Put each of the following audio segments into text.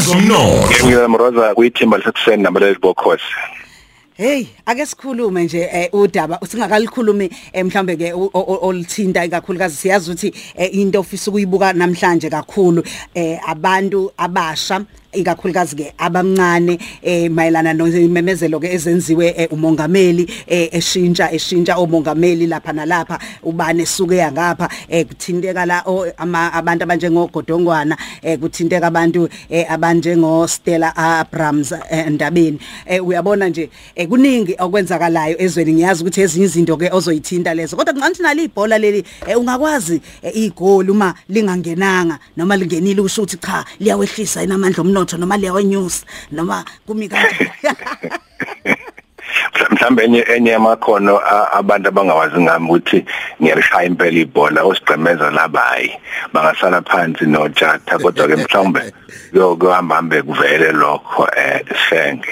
ezomnotho ngiyamroza kuyithimba lesekuseni nabaleli bokhosi Hey ake sikhulume nje eh, udaba singakalikhulumi eh, mhlambe ke olithinta kakhulukazi siyazi ukuthi eh, into ofisa ukuyibuka namhlanje kakhulu. Abantu abasha ikakhulukazi ke abamncane eh mayelana nomemezelo ke ezenziwe eh, umongameli eh, eshintsha eshintsha omongameli lapha nalapha ubane suke yangapha eh kuthinteka la o- ama- abantu abanjengogodongwana eh kuthinteka abantu eh, abanjengo Stella Abrams eh, ndabeni eh uyabona nje eh, kuningi okwenzakalayo ezweni. Ngiyazi ukuthi ezinye izinto ke ozoyithinta lezo kodwa kungathi nali ibhola leli eh, ungakwazi eh, igoli uma lingangenanga noma lingenile usho ukuthi cha liyawehlisa inamandla omnotho noma liyawenyusa noma kumi kanjani mhlambe enye enye yamakhono a- abantu abangawazi ngami ukuthi ngiyalishaya impela ibhola osigqemeza labayi bangasala phansi nojatha kodwa ke mhlawumbe kuyohamba hambe kuvele lokho eh senge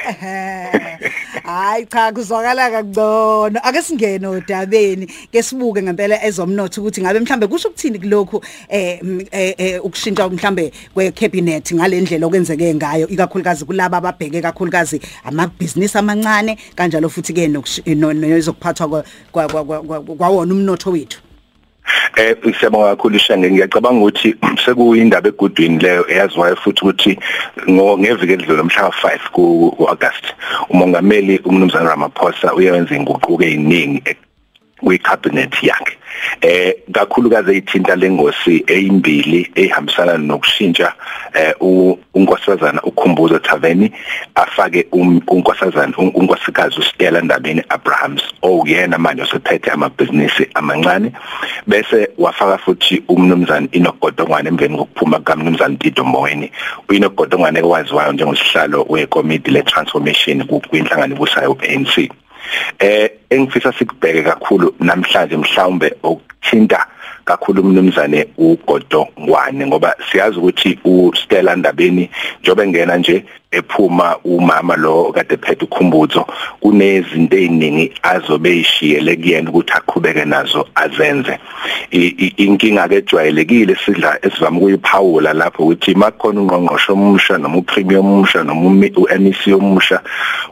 hayi cha kuzwakala kangcono. Ake singene odabeni ke sibuke ngempela ezomnotho ukuthi ngabe mhlambe kusho ukuthini kulokhu eh m- eh, eh, ukushintsha mhlambe kwe cabinet ngalendlela okwenzeke ngayo ikakhulukazi kulabo ababheke kakhulukazi amabhizinisi amancane kanjalo futhi ke nokuphathwa kwawona umnotho wethu? Eh siyabonga kakhulu Shenge ngiyacabanga ukuthi sekuyindaba egudwini leyo eyaziwayo futhi ukuthi ngo- ngeviki elidlule mhla ka5 ku ku- August umongameli umnumzana Ramaphosa uyenza inguquko eziningi kwi-cabinet yakhe. Eh kakhulukazi eyithinta lengosi eyimbili ehambisana nokushintsha eh u- unkosazana ukhumbuzo Thaveni afake um- unkosazana un- unkosikazi uStella Ndabeni Abrahams. Oyena manje osephethe amabhizinisi amancane. Bese wafaka futhi umnumzana inogodongwane emveni kokuphuma kaMnumzana Tito Mboweni uyinogodongwane ekwaziwayo njengosihlalo wekomiti le-transformation ku- kwinhlangano ebusayo ANC eh engifisa sikubheke kakhulu namhlanje mhlawumbe okuthinta kakhulu umnumzane uGodo Ngwane ngoba siyazi ukuthi uStella Ndabeni njobe ngena nje ephuma umama lo kade phethe ukhumbuzo kunezinto eziningi azobe ishiyele kuyena ukuthi aqhubeke nazo azenze. I- i- inkinga ke ejwayelekile sidla esivama ukuyiphawula lapho ukuthi makhona ungqongqosho omusha noma upremier omusha noma umi- uMEC omusha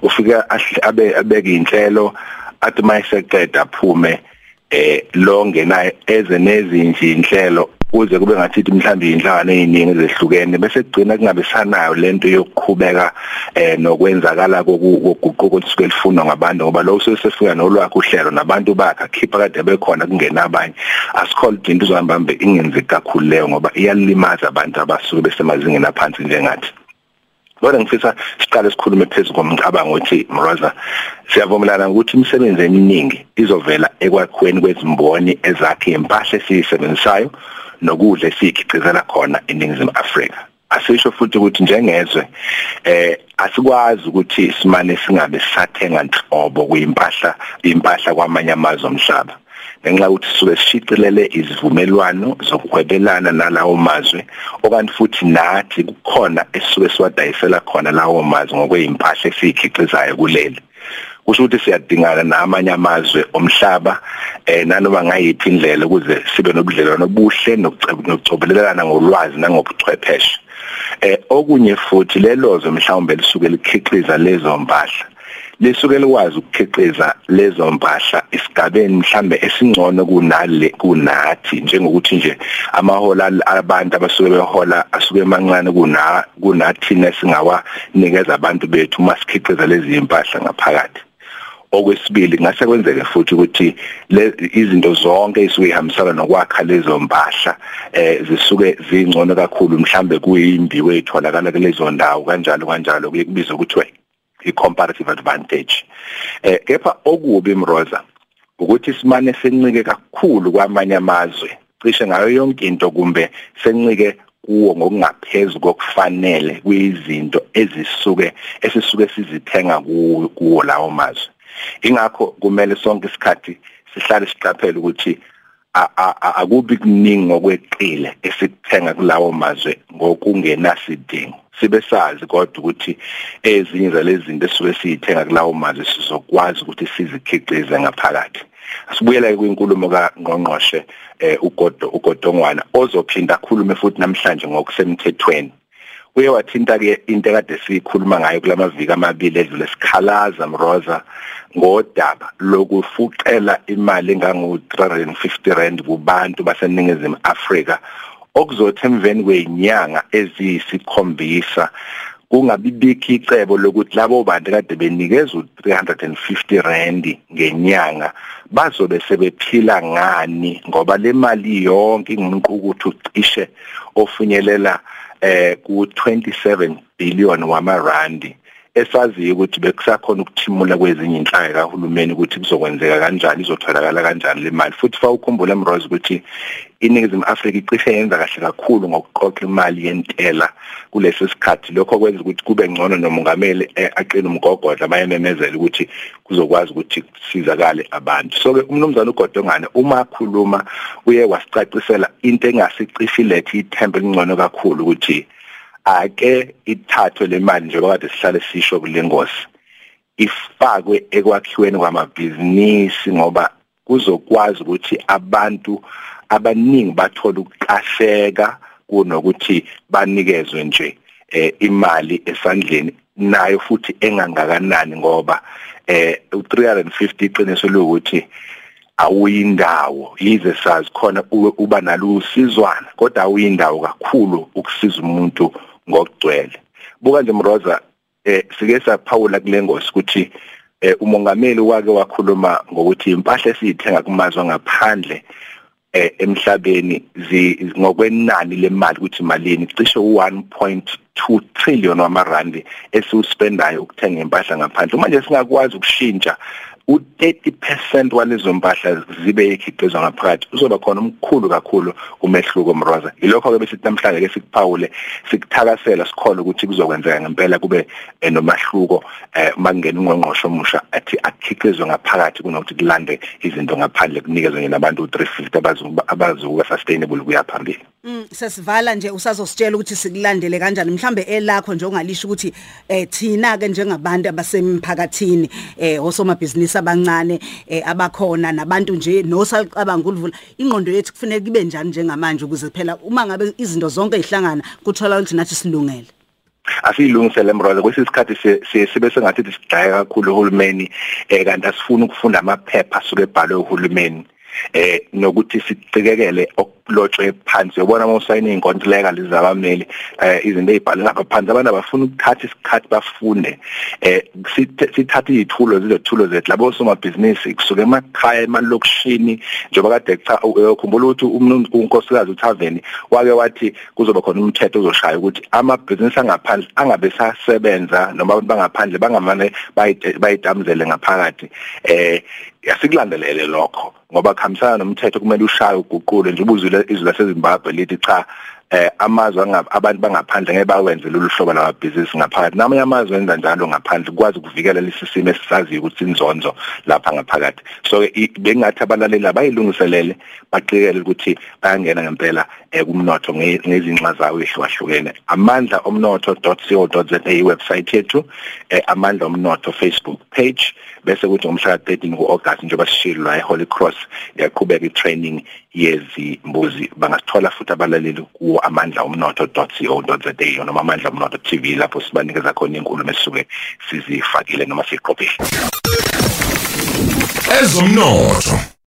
ufika ahle- abe abeke inhlelo athi mayiseqeda aphume eh lo ngenayo eze nezinje inhlelo kuze kube ngathi mhlawumbe inhlangano eziningi ezehlukene bese kugcina kungabe sanayo lento yokuqhubeka eh nokwenzakala kokuguquko lisuke lifunwa ngabantu ngoba lo usesefika nolwakhe uhlelo nabantu bakhe khipha kade bekhona kungena abanye. Asikholwa into izohamba mbe ingenzi kakhulu leyo ngoba iyalimaza abantu abasuke besemazingeni aphansi njengathi. Kodwa ngifisa siqale sikhulume phezulu komcabango ukuthi Mroza siyavumelana ukuthi imisebenzi eminingi izovela ekwakhiweni kwezimboni ezakhe impahla esiyisebenzisayo nokudla esikhicizela khona eNingizimu Afrika. Asisho futhi ukuthi njengezwe eh asikwazi ukuthi simane singabe sathenga nhlobo kuyimpahla impahla kwamanye amazwe omhlaba. Ngenxa yokuthi sisuke sishicilele izivumelwano zokuhwebelana nalawo mazwe okanti futhi nathi kukhona esisuke siwadayisela khona lawo mazwe ngokweyimpahla esiyikhicizayo kuleli. Kusho ukuthi siyadingana namanye amazwe omhlaba eh nanoma ngayiphi indlela ukuze sibe nobudlelwano obuhle nokucobelelana ngolwazi nangobuchwepheshe. Eh okunye futhi lelozo mhlawumbe lisuke likhiqiza lezo mpahla lisuke likwazi ukukhiqiza lezo mpahla isigabeni mhlambe esingcono kunale kunathi njengokuthi nje amahola abantu abasuke behola asuke emancane kuna kunathi singawanikeza abantu bethu uma sikhiqiza lezi impahla ngaphakathi. Okwesibili ngase kwenzeke futhi ukuthi izinto zonke isuke ihambisana nokwakha lezo mpahla eh zisuke zingcono kakhulu mhlambe kuyimbiwe etholakala kulezo ndawo kanjalo kanjalo kuye kubizwe ukuthi i-comparative advantage. Eh kepha okubi mroza ukuthi simane sencike kakhulu kwamanye amazwe. Cishe ngayo yonke into kumbe sencike kuwo ngokungaphezulu kokufanele kuyizinto ezisuke esisuke sizithenga kuwo lawo mazwe. Ingakho kumele sonke isikhathi sihlale siqaphele ukuthi akubi kuningi ngokweqile esikuthenga kulawo mazwe ngokungenasidingo. Sibe sazi kodwa ukuthi ezinye zalezi zinto esuke siyithenga kulawo mazwe sizokwazi ukuthi sizikhiqize ngaphakathi. Asibuyele kwinkulumo kaNgqongqoshe eh ugodo ugodongwana ozophinda akhulume futhi namhlanje ngokusemthethweni. Uye wathinta ke into ekade sikhuluma ngayo kulamaviki amabili edlule sikhalaza mroza ngodaba lokufuqela imali engango 350 rand kubantu baseningizimu Afrika. Okuzothi emveni kwezinyanga eziyisikhombisa kungabibikho icebo lokuthi labo bantu kade benikezwe 350 rand ngenyanga bazobe sebephila ngani? Ngoba le mali yonke inguqukuthu ucishe ofinyelela eh ku 27 billion wamarandi esaziyo ukuthi bekusakhona ukuthimula kwezinye inhlaka kahulumeni ukuthi kuzokwenzeka kanjani izotholakala kanjani le mali. Futhi fa ukhumbule Mrose ukuthi iningizimu Afrika icishe yenza kahle kakhulu ngokuqoqa imali yentela kulesi sikhathi. Lokho kwenza ukuthi kube ngcono nomongameli eh, aqina umgogodla abayememezela ukuthi kuzokwazi ukuthi kusizakale abantu. So ke umnumzana ugodongane uma akhuluma uye wasicacisela into engasicishe ilethe ithemba elingcono kakhulu ukuthi ake ithathwe le mali njengoba kade sihlale sisho kule ngosi. Ifakwe ekwakhiweni kwamabhizinisi ngoba kuzokwazi ukuthi abantu abaningi bathola ukuqasheka kunokuthi banikezwe nje eh imali esandleni nayo futhi engangakanani ngoba eh u350 iqiniso lokuthi awuyindawo. Yize sazi khona uba nalo usizwana kodwa awuyindawo kakhulu ukusiza umuntu ngokugcwele buka nje Mroza eh sike saphawula kule ngosi ukuthi eh umongameli wake wakhuluma ngokuthi impahla esiyithenga kumazwe ngaphandle eh emhlabeni ngokwenani lemali ukuthi malini. Cishe u1.2 trillion wamarandi esiuspendayo ukuthenga impahla ngaphandle. Manje singakwazi ukushintsha u30% walezo mpahla zibe ekhiqizwa ngaphakathi uzoba khona umkhulu kakhulu umehluko mroza ilokho ke besithi namhlanje ke sikuphawule sikuthakasela sikhole ukuthi kuzokwenzeka ngempela kube eh, nomahluko eh, makungena ungqongqosho omusha athi akhiqizwe ngaphakathi kunokuthi kulande izinto ngaphandle kunikezwe nje nabantu u350 abazuka sustainable kuya phambili. Mm sesivala nje usazositshela ukuthi sikulandele kanjani. Mhlambe elakho nje ongalisho ukuthi eh thina ke njengabantu abasemphakathini eh osomabhizinisi abancane eh abakhona nabantu nje nosaqabanga uluvula ingqondo yethu kufanele ibe njani njengamanje ukuze phela uma ngabe izinto zonke ezihlangana kuthola ukuthi nathi silungele? Asiyilungisele mroza kwesisikhathi sibe sengathi sidaya kakhulu uhulumeni eh kanti asifuna ukufunda amaphepha asuke ebhalwe uhulumeni eh nokuthi sicikekele okulotshwe phansi. Uyabona uma usayina inkontileka lezi zabameli eh izinto ezibhalwe lapha phansi abantu abafuna ukuthatha isikhathi bafunde eh sithatha izithulo zilothulo zethu. Labo somabhizinisi kusuka emakhaya emalokishini njengoba kade ukhumbula ukuthi unkosikazi uThaveni wake wathi kuzoba khona umthetho ozoshaya ukuthi amabhizinisi angaphandle angabe sasebenza noma abantu bangaphandle bangamane bayitamzele ngaphakathi. Eh yasikulandelele lokho ngoba khamisana nomthetho kumele ushaye uguqule nje ubuzule izwe laseZimbabwe lithi cha eh amazwe abantu bangaphandle ngeke bawenze lolu hlobo lamabhizinisi ngaphakathi. Namanye amazwe enza njalo ngaphandle kwazi ukuvikela lesi simo esisaziyo ukuthi inzonzo lapha ngaphakathi. So bengathi abalaleli abayilungiselele baqikele ukuthi bayangena ngempela kumnotho ngezinxa zawo ehlukahlukene amandla omnotho.co.za iwebsite yethu amandla omnotho Facebook page bese kuthi ngomhla ka13 kuAugust njengoba sishilo la eHoly Cross yaqhubeka itraining yezimbuzi. Bangasithola futhi abalaleli ku amandla omnotho.co.za noma amandla omnotho TV lapho sibanikeza khona inkulumo esisuke sizifakile noma siqophile. Ezomnotho.